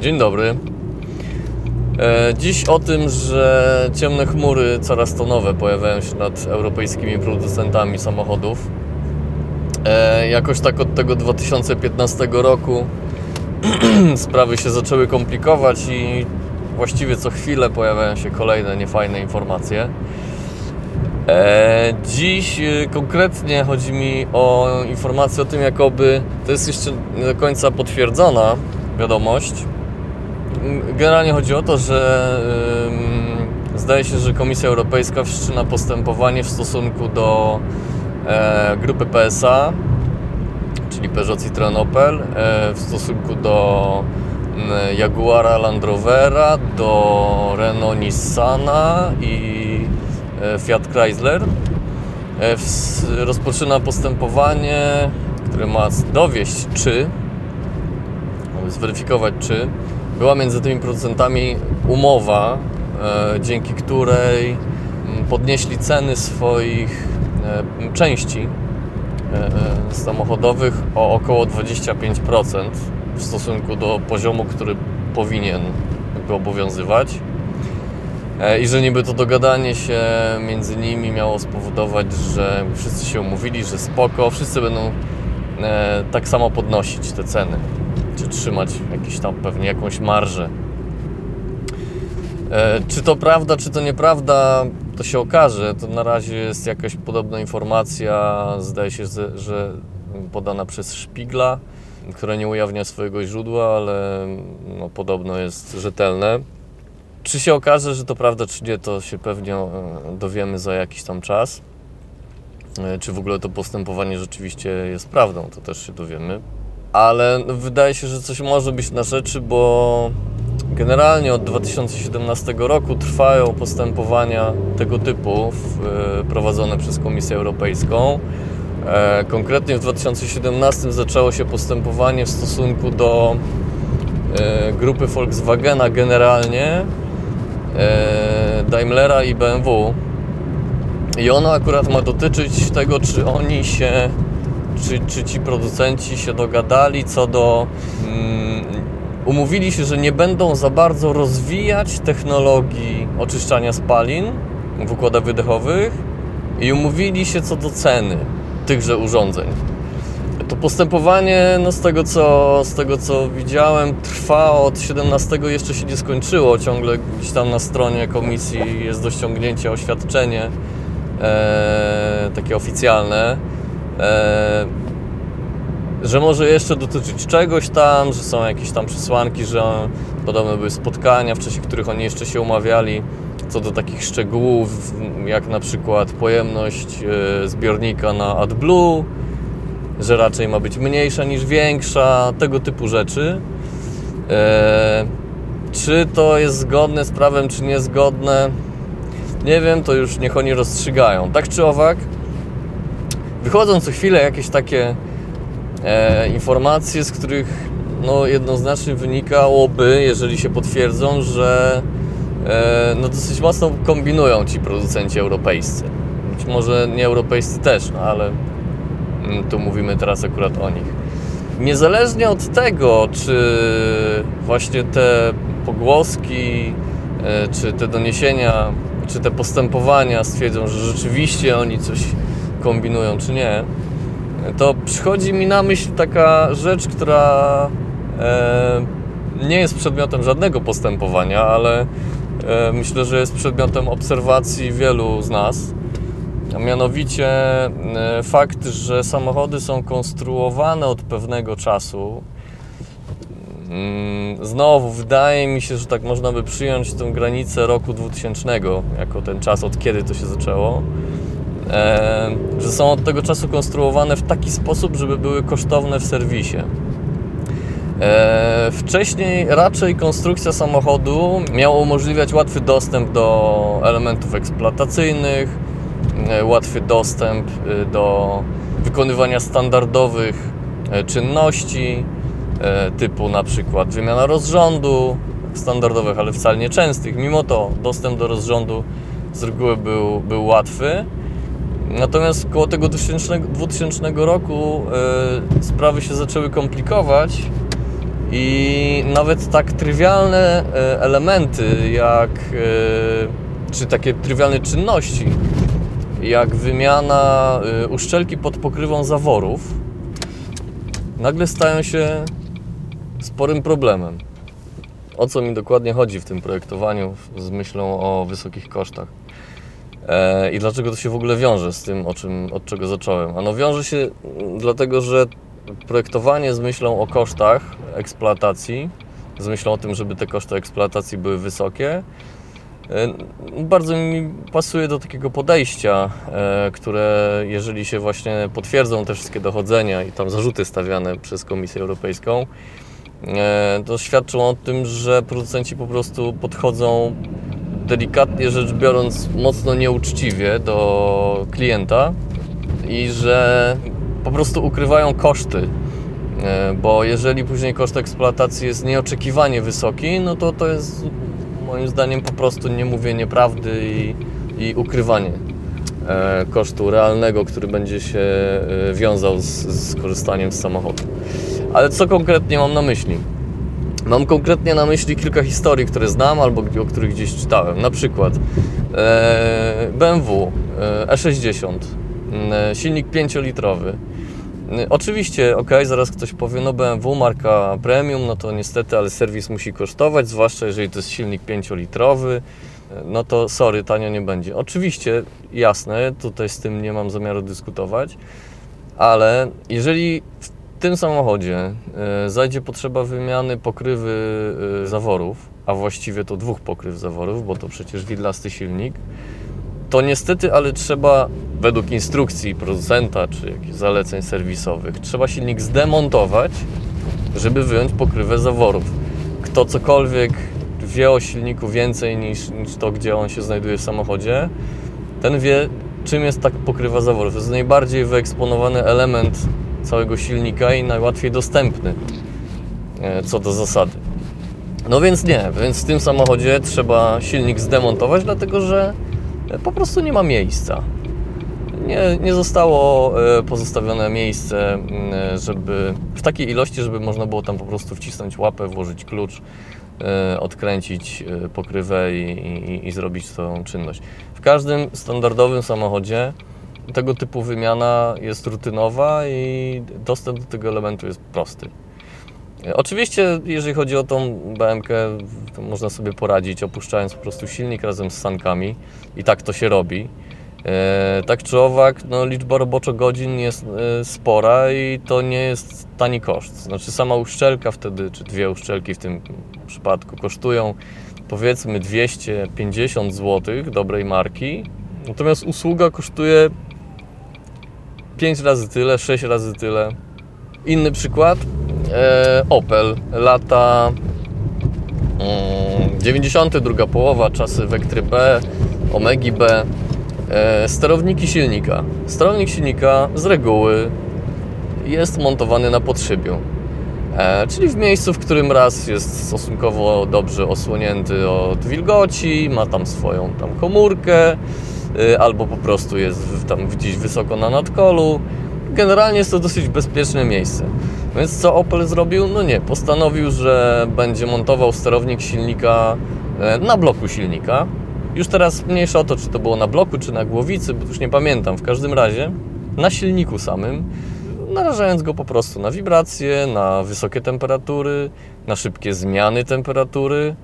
Dzień dobry. E, Dziś o tym, że ciemne chmury coraz to nowe pojawiają się nad europejskimi producentami samochodów. E, Jakoś tak od tego 2015 roku sprawy się zaczęły komplikować i właściwie co chwilę pojawiają się kolejne niefajne informacje. E, Dziś konkretnie chodzi mi o informację o tym, jakoby to jest jeszcze nie do końca potwierdzona wiadomość. Generalnie chodzi o to, że ym, zdaje się, że Komisja Europejska wszczyna postępowanie w stosunku do e, grupy PSA, czyli Peugeot Citroen Opel, e, w stosunku do mm, Jaguara Land Rovera, do Renault Nissana i e, Fiat Chrysler. E, rozpoczyna postępowanie, które ma dowieść, czy zweryfikować, czy była między tymi producentami umowa, e, dzięki której mm, podnieśli ceny swoich e, części e, samochodowych o około 25% w stosunku do poziomu, który powinien obowiązywać. I że niby to dogadanie się między nimi miało spowodować, że wszyscy się umówili, że spoko, wszyscy będą tak samo podnosić te ceny, czy trzymać jakiś tam pewnie jakąś marżę. E, czy to prawda, czy to nieprawda, to się okaże. To na razie jest jakaś podobna informacja, zdaje się, że, podana przez Szpigla, która nie ujawnia swojego źródła, ale no, podobno jest rzetelne. Czy się okaże, że to prawda, czy nie, to się pewnie e, dowiemy za jakiś tam czas. E, Czy w ogóle to postępowanie rzeczywiście jest prawdą, to też się dowiemy. Ale wydaje się, że coś może być na rzeczy, bo generalnie od 2017 roku trwają postępowania tego typu e, prowadzone przez Komisję Europejską. E, Konkretnie w 2017 zaczęło się postępowanie w stosunku do e, grupy Volkswagena generalnie, Daimlera i BMW. I ono akurat ma dotyczyć tego, czy oni się, czy, czy ci producenci się dogadali co do. Mm, umówili się, że nie będą za bardzo rozwijać technologii oczyszczania spalin w układach wydechowych i umówili się co do ceny tychże urządzeń. To postępowanie, no z tego, co, z tego co widziałem, trwa od 17, jeszcze się nie skończyło. Ciągle gdzieś tam na stronie komisji jest do ściągnięcia oświadczenie e, takie oficjalne, że może jeszcze dotyczyć czegoś tam, że są jakieś tam przesłanki, że podobne były spotkania, w czasie których oni jeszcze się umawiali co do takich szczegółów, jak na przykład pojemność e, zbiornika na AdBlue, że raczej ma być mniejsza niż większa, tego typu rzeczy. E, czy to jest zgodne z prawem, czy niezgodne? Nie wiem, to już niech oni rozstrzygają. Tak czy owak, wychodzą co chwilę jakieś takie e, informacje, z których no, jednoznacznie wynikałoby, jeżeli się potwierdzą, że e, no, dosyć mocno kombinują ci producenci europejscy. Być może nie europejscy też, no, ale mm, tu mówimy teraz akurat o nich. Niezależnie od tego, czy właśnie te pogłoski, e, czy te doniesienia, czy te postępowania stwierdzą, że rzeczywiście oni coś kombinują, czy nie, to przychodzi mi na myśl taka rzecz, która e, nie jest przedmiotem żadnego postępowania, ale e, myślę, że jest przedmiotem obserwacji wielu z nas. A mianowicie e, fakt, że samochody są konstruowane od pewnego czasu. Mm, Znowu, wydaje mi się, że tak można by przyjąć tę granicę roku 2000 jako ten czas, od kiedy to się zaczęło. E, że są od tego czasu konstruowane w taki sposób, żeby były kosztowne w serwisie. E, wcześniej raczej konstrukcja samochodu miała umożliwiać łatwy dostęp do elementów eksploatacyjnych, e, łatwy dostęp do wykonywania standardowych czynności, typu na przykład wymiana rozrządu, standardowych, ale wcale nie częstych. Mimo to dostęp do rozrządu z reguły był, był łatwy. Natomiast koło tego 2000, 2000 roku e, sprawy się zaczęły komplikować i nawet tak trywialne e, elementy jak e, czy takie trywialne czynności jak wymiana uszczelki pod pokrywą zaworów nagle stają się sporym problemem. O co mi dokładnie chodzi w tym projektowaniu z myślą o wysokich kosztach? E, I dlaczego to się w ogóle wiąże z tym, o czym, od czego zacząłem? Ano wiąże się dlatego, że projektowanie z myślą o kosztach eksploatacji, z myślą o tym, żeby te koszty eksploatacji były wysokie, e, bardzo mi pasuje do takiego podejścia, e, które jeżeli się właśnie potwierdzą te wszystkie dochodzenia i tam zarzuty stawiane przez Komisję Europejską, to świadczą o tym, że producenci po prostu podchodzą delikatnie rzecz biorąc mocno nieuczciwie do klienta i że po prostu ukrywają koszty. E, Bo jeżeli później koszt eksploatacji jest nieoczekiwanie wysoki, no to to jest moim zdaniem po prostu niemówienie prawdy i, i ukrywanie e, kosztu realnego, który będzie się e, wiązał z, z korzystaniem z samochodu. Ale co konkretnie mam na myśli? Mam konkretnie na myśli kilka historii, które znam albo o których gdzieś czytałem. Na przykład e, BMW e, E60, e, silnik 5-litrowy. E, Oczywiście, ok, zaraz ktoś powie, no BMW, marka premium, no to niestety, ale serwis musi kosztować, zwłaszcza jeżeli to jest silnik 5-litrowy, e, no to sorry, tanio nie będzie. Oczywiście, jasne, tutaj z tym nie mam zamiaru dyskutować, ale jeżeli tym samochodzie e, zajdzie potrzeba wymiany pokrywy e, zaworów, a właściwie to dwóch pokryw zaworów, bo to przecież widlasty silnik, to niestety, ale trzeba według instrukcji producenta czy jakichś zaleceń serwisowych, trzeba silnik zdemontować, żeby wyjąć pokrywę zaworów. Kto cokolwiek wie o silniku więcej niż, niż to, gdzie on się znajduje w samochodzie, ten wie, czym jest tak pokrywa zaworów. To jest najbardziej wyeksponowany element całego silnika i najłatwiej dostępny e, co do zasady. No więc nie, więc w tym samochodzie trzeba silnik zdemontować, dlatego że e, po prostu nie ma miejsca. Nie, nie zostało e, pozostawione miejsce, m, e, żeby w takiej ilości, żeby można było tam po prostu wcisnąć łapę, włożyć klucz, odkręcić pokrywę i, i, i zrobić tą czynność. W każdym standardowym samochodzie tego typu wymiana jest rutynowa i dostęp do tego elementu jest prosty. Oczywiście, jeżeli chodzi o tą BMK, to można sobie poradzić, opuszczając po prostu silnik razem z sankami i tak to się robi. E, Tak czy owak, no, liczba roboczo-godzin jest e, spora i to nie jest tani koszt. Znaczy sama uszczelka wtedy, czy dwie uszczelki w tym przypadku kosztują powiedzmy 250 zł dobrej marki, natomiast usługa kosztuje 5 razy tyle, 6 razy tyle. Inny przykład, e, Opel, lata mm, 90, druga połowa, czasy Vectry B, Omegi B, e, sterowniki silnika. Sterownik silnika z reguły jest montowany na podszybiu. E, czyli w miejscu, w którym raz jest stosunkowo dobrze osłonięty od wilgoci, ma tam swoją tam komórkę, albo po prostu jest tam gdzieś wysoko na nadkolu. Generalnie jest to dosyć bezpieczne miejsce. Więc co Opel zrobił? No nie, postanowił, że będzie montował sterownik silnika e, na bloku silnika. Już teraz mniejsza o to, czy to było na bloku, czy na głowicy, bo już nie pamiętam. W każdym razie na silniku samym, narażając go po prostu na wibracje, na wysokie temperatury, na szybkie zmiany temperatury.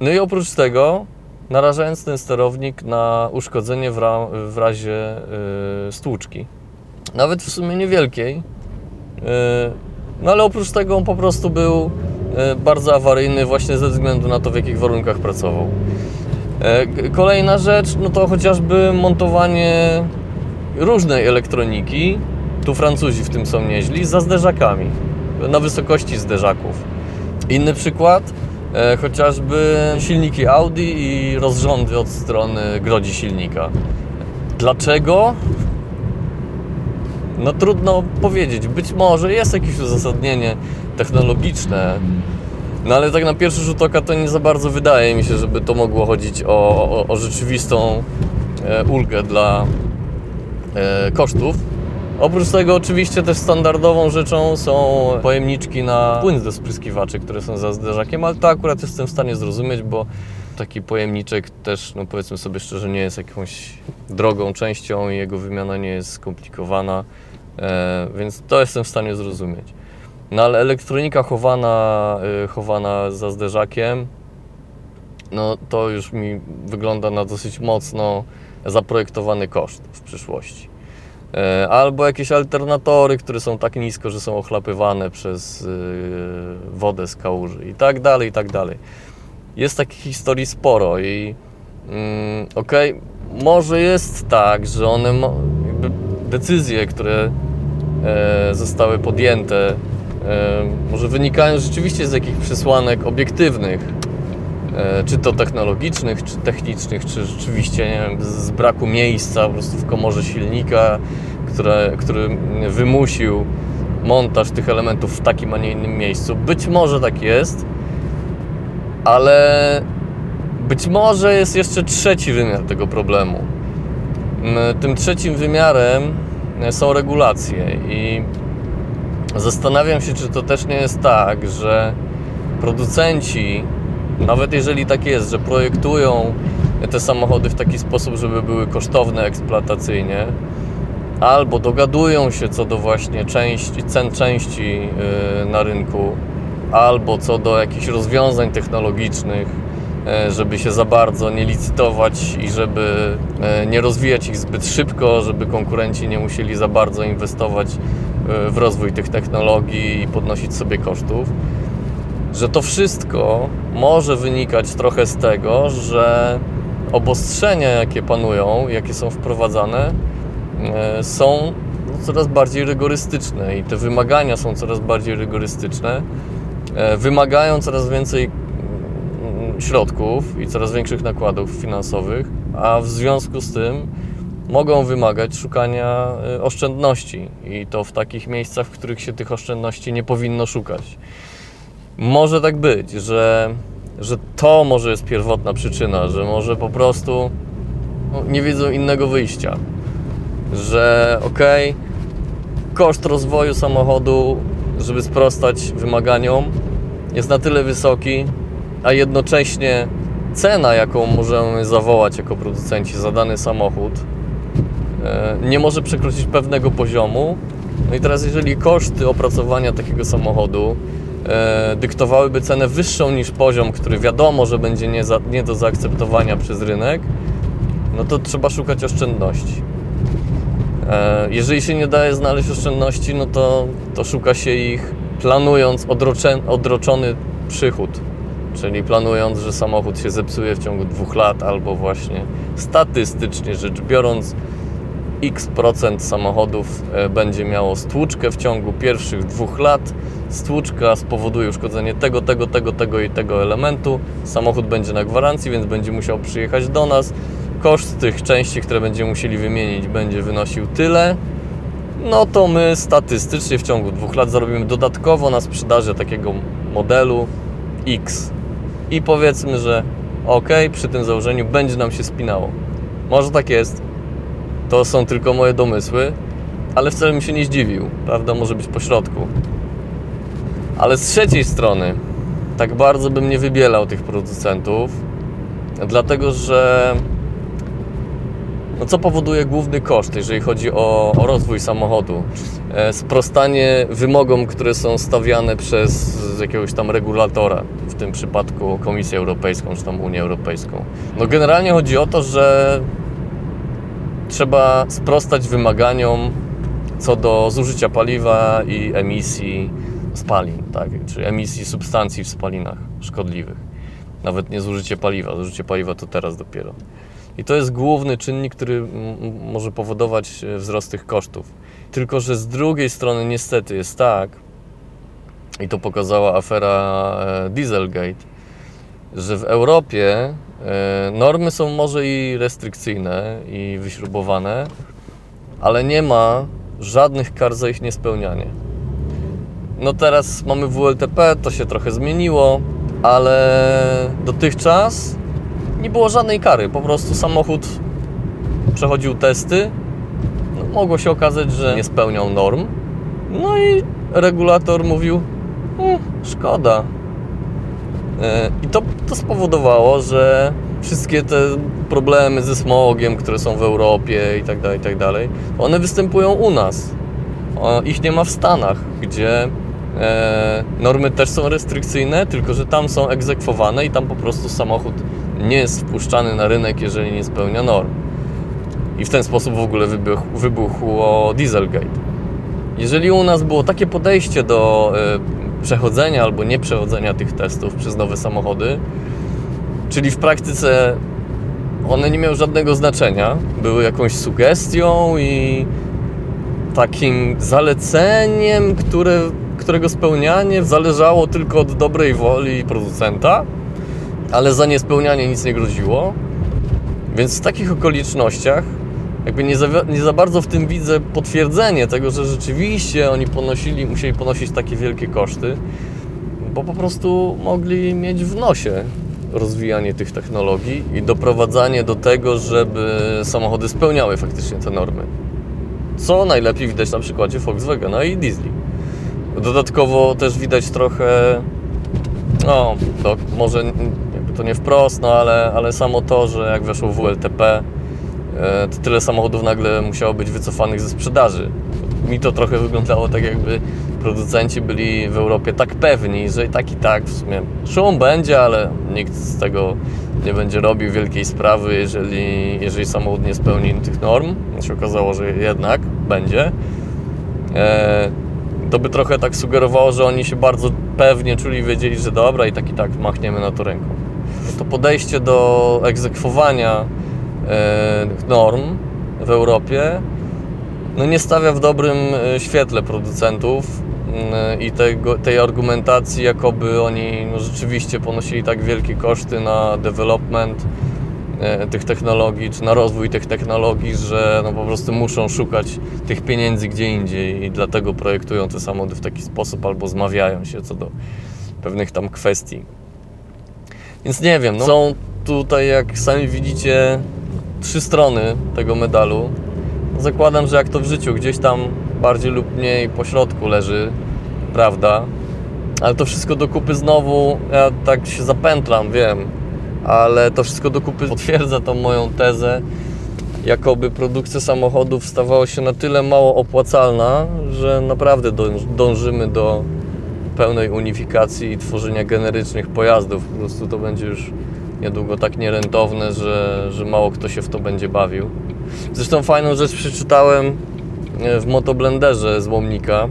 No i oprócz tego narażając ten sterownik na uszkodzenie w, ra- w razie y, stłuczki. Nawet w sumie niewielkiej. Y, no ale oprócz tego on po prostu był y, bardzo awaryjny właśnie ze względu na to, w jakich warunkach pracował. K- Kolejna rzecz, no to chociażby montowanie różnej elektroniki, tu Francuzi w tym są nieźli, za zderzakami, na wysokości zderzaków. Inny przykład, chociażby silniki Audi i rozrządy od strony grodzi silnika. Dlaczego? No trudno powiedzieć. Być może jest jakieś uzasadnienie technologiczne, no ale tak na pierwszy rzut oka to nie za bardzo wydaje mi się, żeby to mogło chodzić o, o, o rzeczywistą e, ulgę dla e, kosztów. Oprócz tego oczywiście też standardową rzeczą są pojemniczki na płyn do spryskiwaczy, które są za zderzakiem, ale to akurat jestem w stanie zrozumieć, bo taki pojemniczek też, no powiedzmy sobie szczerze, nie jest jakąś drogą częścią i jego wymiana nie jest skomplikowana, e, więc to jestem w stanie zrozumieć. No ale elektronika chowana, y, chowana za zderzakiem, no to już mi wygląda na dosyć mocno zaprojektowany koszt w przyszłości. E, albo jakieś alternatory, które są tak nisko, że są ochlapywane przez y, wodę z kałuży i tak dalej, i tak dalej. Jest takich historii sporo i mm, okej, okay, może jest tak, że one, decyzje, które e, zostały podjęte może wynikają rzeczywiście z jakichś przesłanek obiektywnych, e, czy to technologicznych, czy technicznych, czy rzeczywiście wiem, z braku miejsca po prostu w komorze silnika, które, który wymusił montaż tych elementów w takim, a nie innym miejscu. Być może tak jest, ale być może jest jeszcze trzeci wymiar tego problemu. Tym trzecim wymiarem są regulacje i Zastanawiam się, czy to też nie jest tak, że producenci, nawet jeżeli tak jest, że projektują te samochody w taki sposób, żeby były kosztowne eksploatacyjnie, albo dogadują się co do właśnie części, cen części y, na rynku, albo co do jakichś rozwiązań technologicznych, y, żeby się za bardzo nie licytować i żeby y, nie rozwijać ich zbyt szybko, żeby konkurenci nie musieli za bardzo inwestować w rozwój tych technologii i podnosić sobie kosztów, że to wszystko może wynikać trochę z tego, że obostrzenia, jakie panują, jakie są wprowadzane, e, są coraz bardziej rygorystyczne i te wymagania są coraz bardziej rygorystyczne, e, wymagają coraz więcej mm, środków i coraz większych nakładów finansowych, a w związku z tym mogą wymagać szukania y, oszczędności i to w takich miejscach, w których się tych oszczędności nie powinno szukać. Może tak być, że, że to może jest pierwotna przyczyna, że może po prostu no, nie widzą innego wyjścia. Że okej, okay, koszt rozwoju samochodu, żeby sprostać wymaganiom, jest na tyle wysoki, a jednocześnie cena, jaką możemy zawołać jako producenci za dany samochód, E, nie może przekroczyć pewnego poziomu. No i teraz, jeżeli koszty opracowania takiego samochodu dyktowałyby cenę wyższą niż poziom, który wiadomo, że będzie nie, za, nie do zaakceptowania przez rynek, no to trzeba szukać oszczędności. E, jeżeli się nie daje znaleźć oszczędności, no to, to szuka się ich planując odroczony, odroczony przychód, czyli planując, że samochód się zepsuje w ciągu dwóch lat, albo właśnie statystycznie rzecz biorąc, x procent samochodów e, będzie miało stłuczkę w ciągu pierwszych dwóch lat. Stłuczka spowoduje uszkodzenie tego, tego, tego, tego i tego elementu. Samochód będzie na gwarancji, więc będzie musiał przyjechać do nas. Koszt tych części, które będziemy musieli wymienić, będzie wynosił tyle. No to my statystycznie w ciągu dwóch lat zarobimy dodatkowo na sprzedaży takiego modelu X. I powiedzmy, że ok, przy tym założeniu będzie nam się spinało. Może tak jest, to są tylko moje domysły, ale wcale mi się nie zdziwił. Prawda może być pośrodku. Ale z trzeciej strony, tak bardzo bym nie wybielał tych producentów, dlatego że no co powoduje główny koszt, jeżeli chodzi o, o rozwój samochodu? E, sprostanie wymogom, które są stawiane przez jakiegoś tam regulatora, w tym przypadku Komisję Europejską czy tam Unię Europejską. No generalnie chodzi o to, że trzeba sprostać wymaganiom co do zużycia paliwa i emisji spalin, tak? czyli emisji substancji w spalinach szkodliwych. Nawet nie zużycie paliwa, zużycie paliwa to teraz dopiero. I to jest główny czynnik, który może powodować e, wzrost tych kosztów. Tylko, że z drugiej strony niestety jest tak, i to pokazała afera e, Dieselgate, że w Europie normy są może i restrykcyjne i wyśrubowane, ale nie ma żadnych kar za ich niespełnianie. No teraz mamy WLTP, to się trochę zmieniło, ale dotychczas nie było żadnej kary. Po prostu samochód przechodził testy, no, mogło się okazać, że nie spełniał norm. No i regulator mówił, e, szkoda. E, I to, to spowodowało, że wszystkie te problemy ze smogiem, które są w Europie i tak dalej, i tak dalej, one występują u nas. Ich nie ma w Stanach, gdzie e, normy też są restrykcyjne, tylko że tam są egzekwowane i tam po prostu samochód nie jest wpuszczany na rynek, jeżeli nie spełnia norm. I w ten sposób w ogóle wybuch, wybuchło Dieselgate. Jeżeli u nas było takie podejście do e, przechodzenia albo nieprzechodzenia tych testów przez nowe samochody, czyli w praktyce one nie miały żadnego znaczenia, były jakąś sugestią i takim zaleceniem, które, którego spełnianie zależało tylko od dobrej woli producenta, ale za niespełnianie nic nie groziło. Więc w takich okolicznościach jakby nie za, nie za bardzo w tym widzę potwierdzenie tego, że rzeczywiście oni ponosili, musieli ponosić takie wielkie koszty, bo po prostu mogli mieć w nosie rozwijanie tych technologii i doprowadzanie do tego, żeby samochody spełniały faktycznie te normy. Co najlepiej widać na przykładzie Volkswagena i Diesli. Dodatkowo też widać trochę, no to może to nie wprost, no ale, ale samo to, że jak weszło WLTP, to tyle samochodów nagle musiało być wycofanych ze sprzedaży. Mi to trochę wyglądało tak, jakby producenci byli w Europie tak pewni, że i tak i tak w sumie szum będzie, ale nikt z tego nie będzie robił wielkiej sprawy, jeżeli, jeżeli samochód nie spełni tych norm. Się okazało, że jednak będzie. E, to by trochę tak sugerowało, że oni się bardzo pewnie czuli, wiedzieli, że dobra i tak i tak machniemy na to ręką. To podejście do egzekwowania E, norm w Europie no nie stawia w dobrym e, świetle producentów i tego, tej argumentacji, jakoby oni no rzeczywiście ponosili tak wielkie koszty na development e, tych technologii, czy na rozwój tych technologii, że no po prostu muszą szukać tych pieniędzy gdzie indziej i dlatego projektują te samochody w taki sposób albo zmawiają się co do pewnych tam kwestii. Więc nie wiem, no, są tutaj jak sami widzicie trzy strony tego medalu. Zakładam, że jak to w życiu, gdzieś tam bardziej lub mniej po środku leży prawda. Ale to wszystko do kupy znowu, ja tak się zapętlam, wiem, ale to wszystko do kupy potwierdza tą moją tezę, jakoby produkcja samochodów stawała się na tyle mało opłacalna, że naprawdę dążymy do pełnej unifikacji i tworzenia generycznych pojazdów. Po prostu to będzie już niedługo tak nierentowne, że, że mało kto się w to będzie bawił. Zresztą fajną rzecz przeczytałem e, w motoblenderze z Łomnika.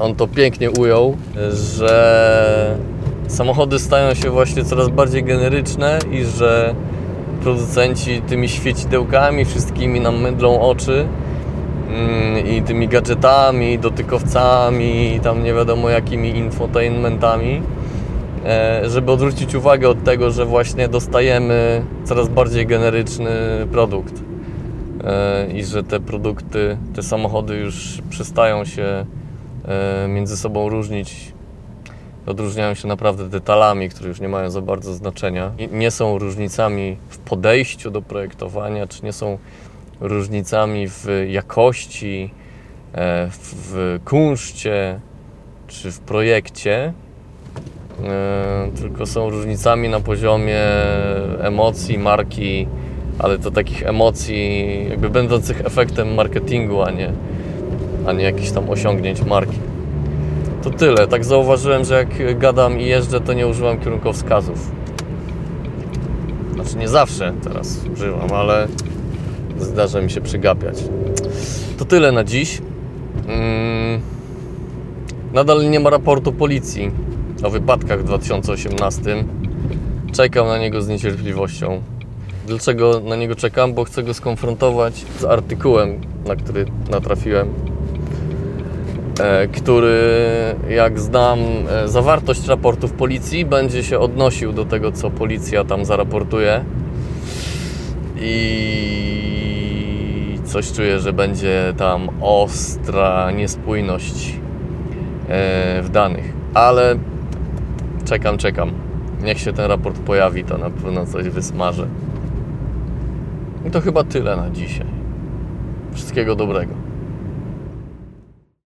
On to pięknie ujął, że samochody stają się właśnie coraz bardziej generyczne i że producenci tymi świecidełkami wszystkimi nam mydlą oczy mm, i tymi gadżetami, dotykowcami, tam nie wiadomo jakimi infotainmentami żeby odwrócić uwagę od tego, że właśnie dostajemy coraz bardziej generyczny produkt e, i że te produkty, te samochody już przestają się e, między sobą różnić. Odróżniają się naprawdę detalami, które już nie mają za bardzo znaczenia. Nie są różnicami w podejściu do projektowania, czy nie są różnicami w jakości, w kunszcie, czy w projekcie, E, tylko są różnicami na poziomie emocji, marki, ale to takich emocji jakby będących efektem marketingu, a nie, a nie jakichś tam osiągnięć marki. To tyle. Tak zauważyłem, że jak gadam i jeżdżę, to nie używam kierunkowskazów. Znaczy nie zawsze teraz używam, ale zdarza mi się przygapiać. To tyle na dziś. Mm. Nadal nie ma raportu policji o wypadkach w 2018. Czekam na niego z niecierpliwością. Dlaczego na niego czekam? Bo chcę go skonfrontować z artykułem, na który natrafiłem. e, który, jak znam e, zawartość raportów policji, będzie się odnosił do tego, co policja tam zaraportuje. I coś czuję, że będzie tam ostra niespójność e, w danych. Ale czekam, czekam. Niech się ten raport pojawi, to na pewno coś wysmażę. I to chyba tyle na dzisiaj. Wszystkiego dobrego.